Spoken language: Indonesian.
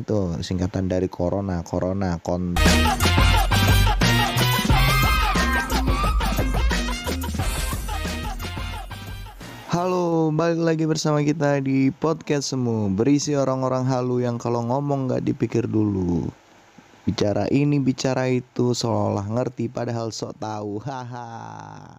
itu singkatan dari corona, corona kon. Halo, balik lagi bersama kita di podcast semu. Berisi orang-orang halu yang kalau ngomong gak dipikir dulu. Bicara ini, bicara itu seolah ngerti padahal sok tahu. Haha.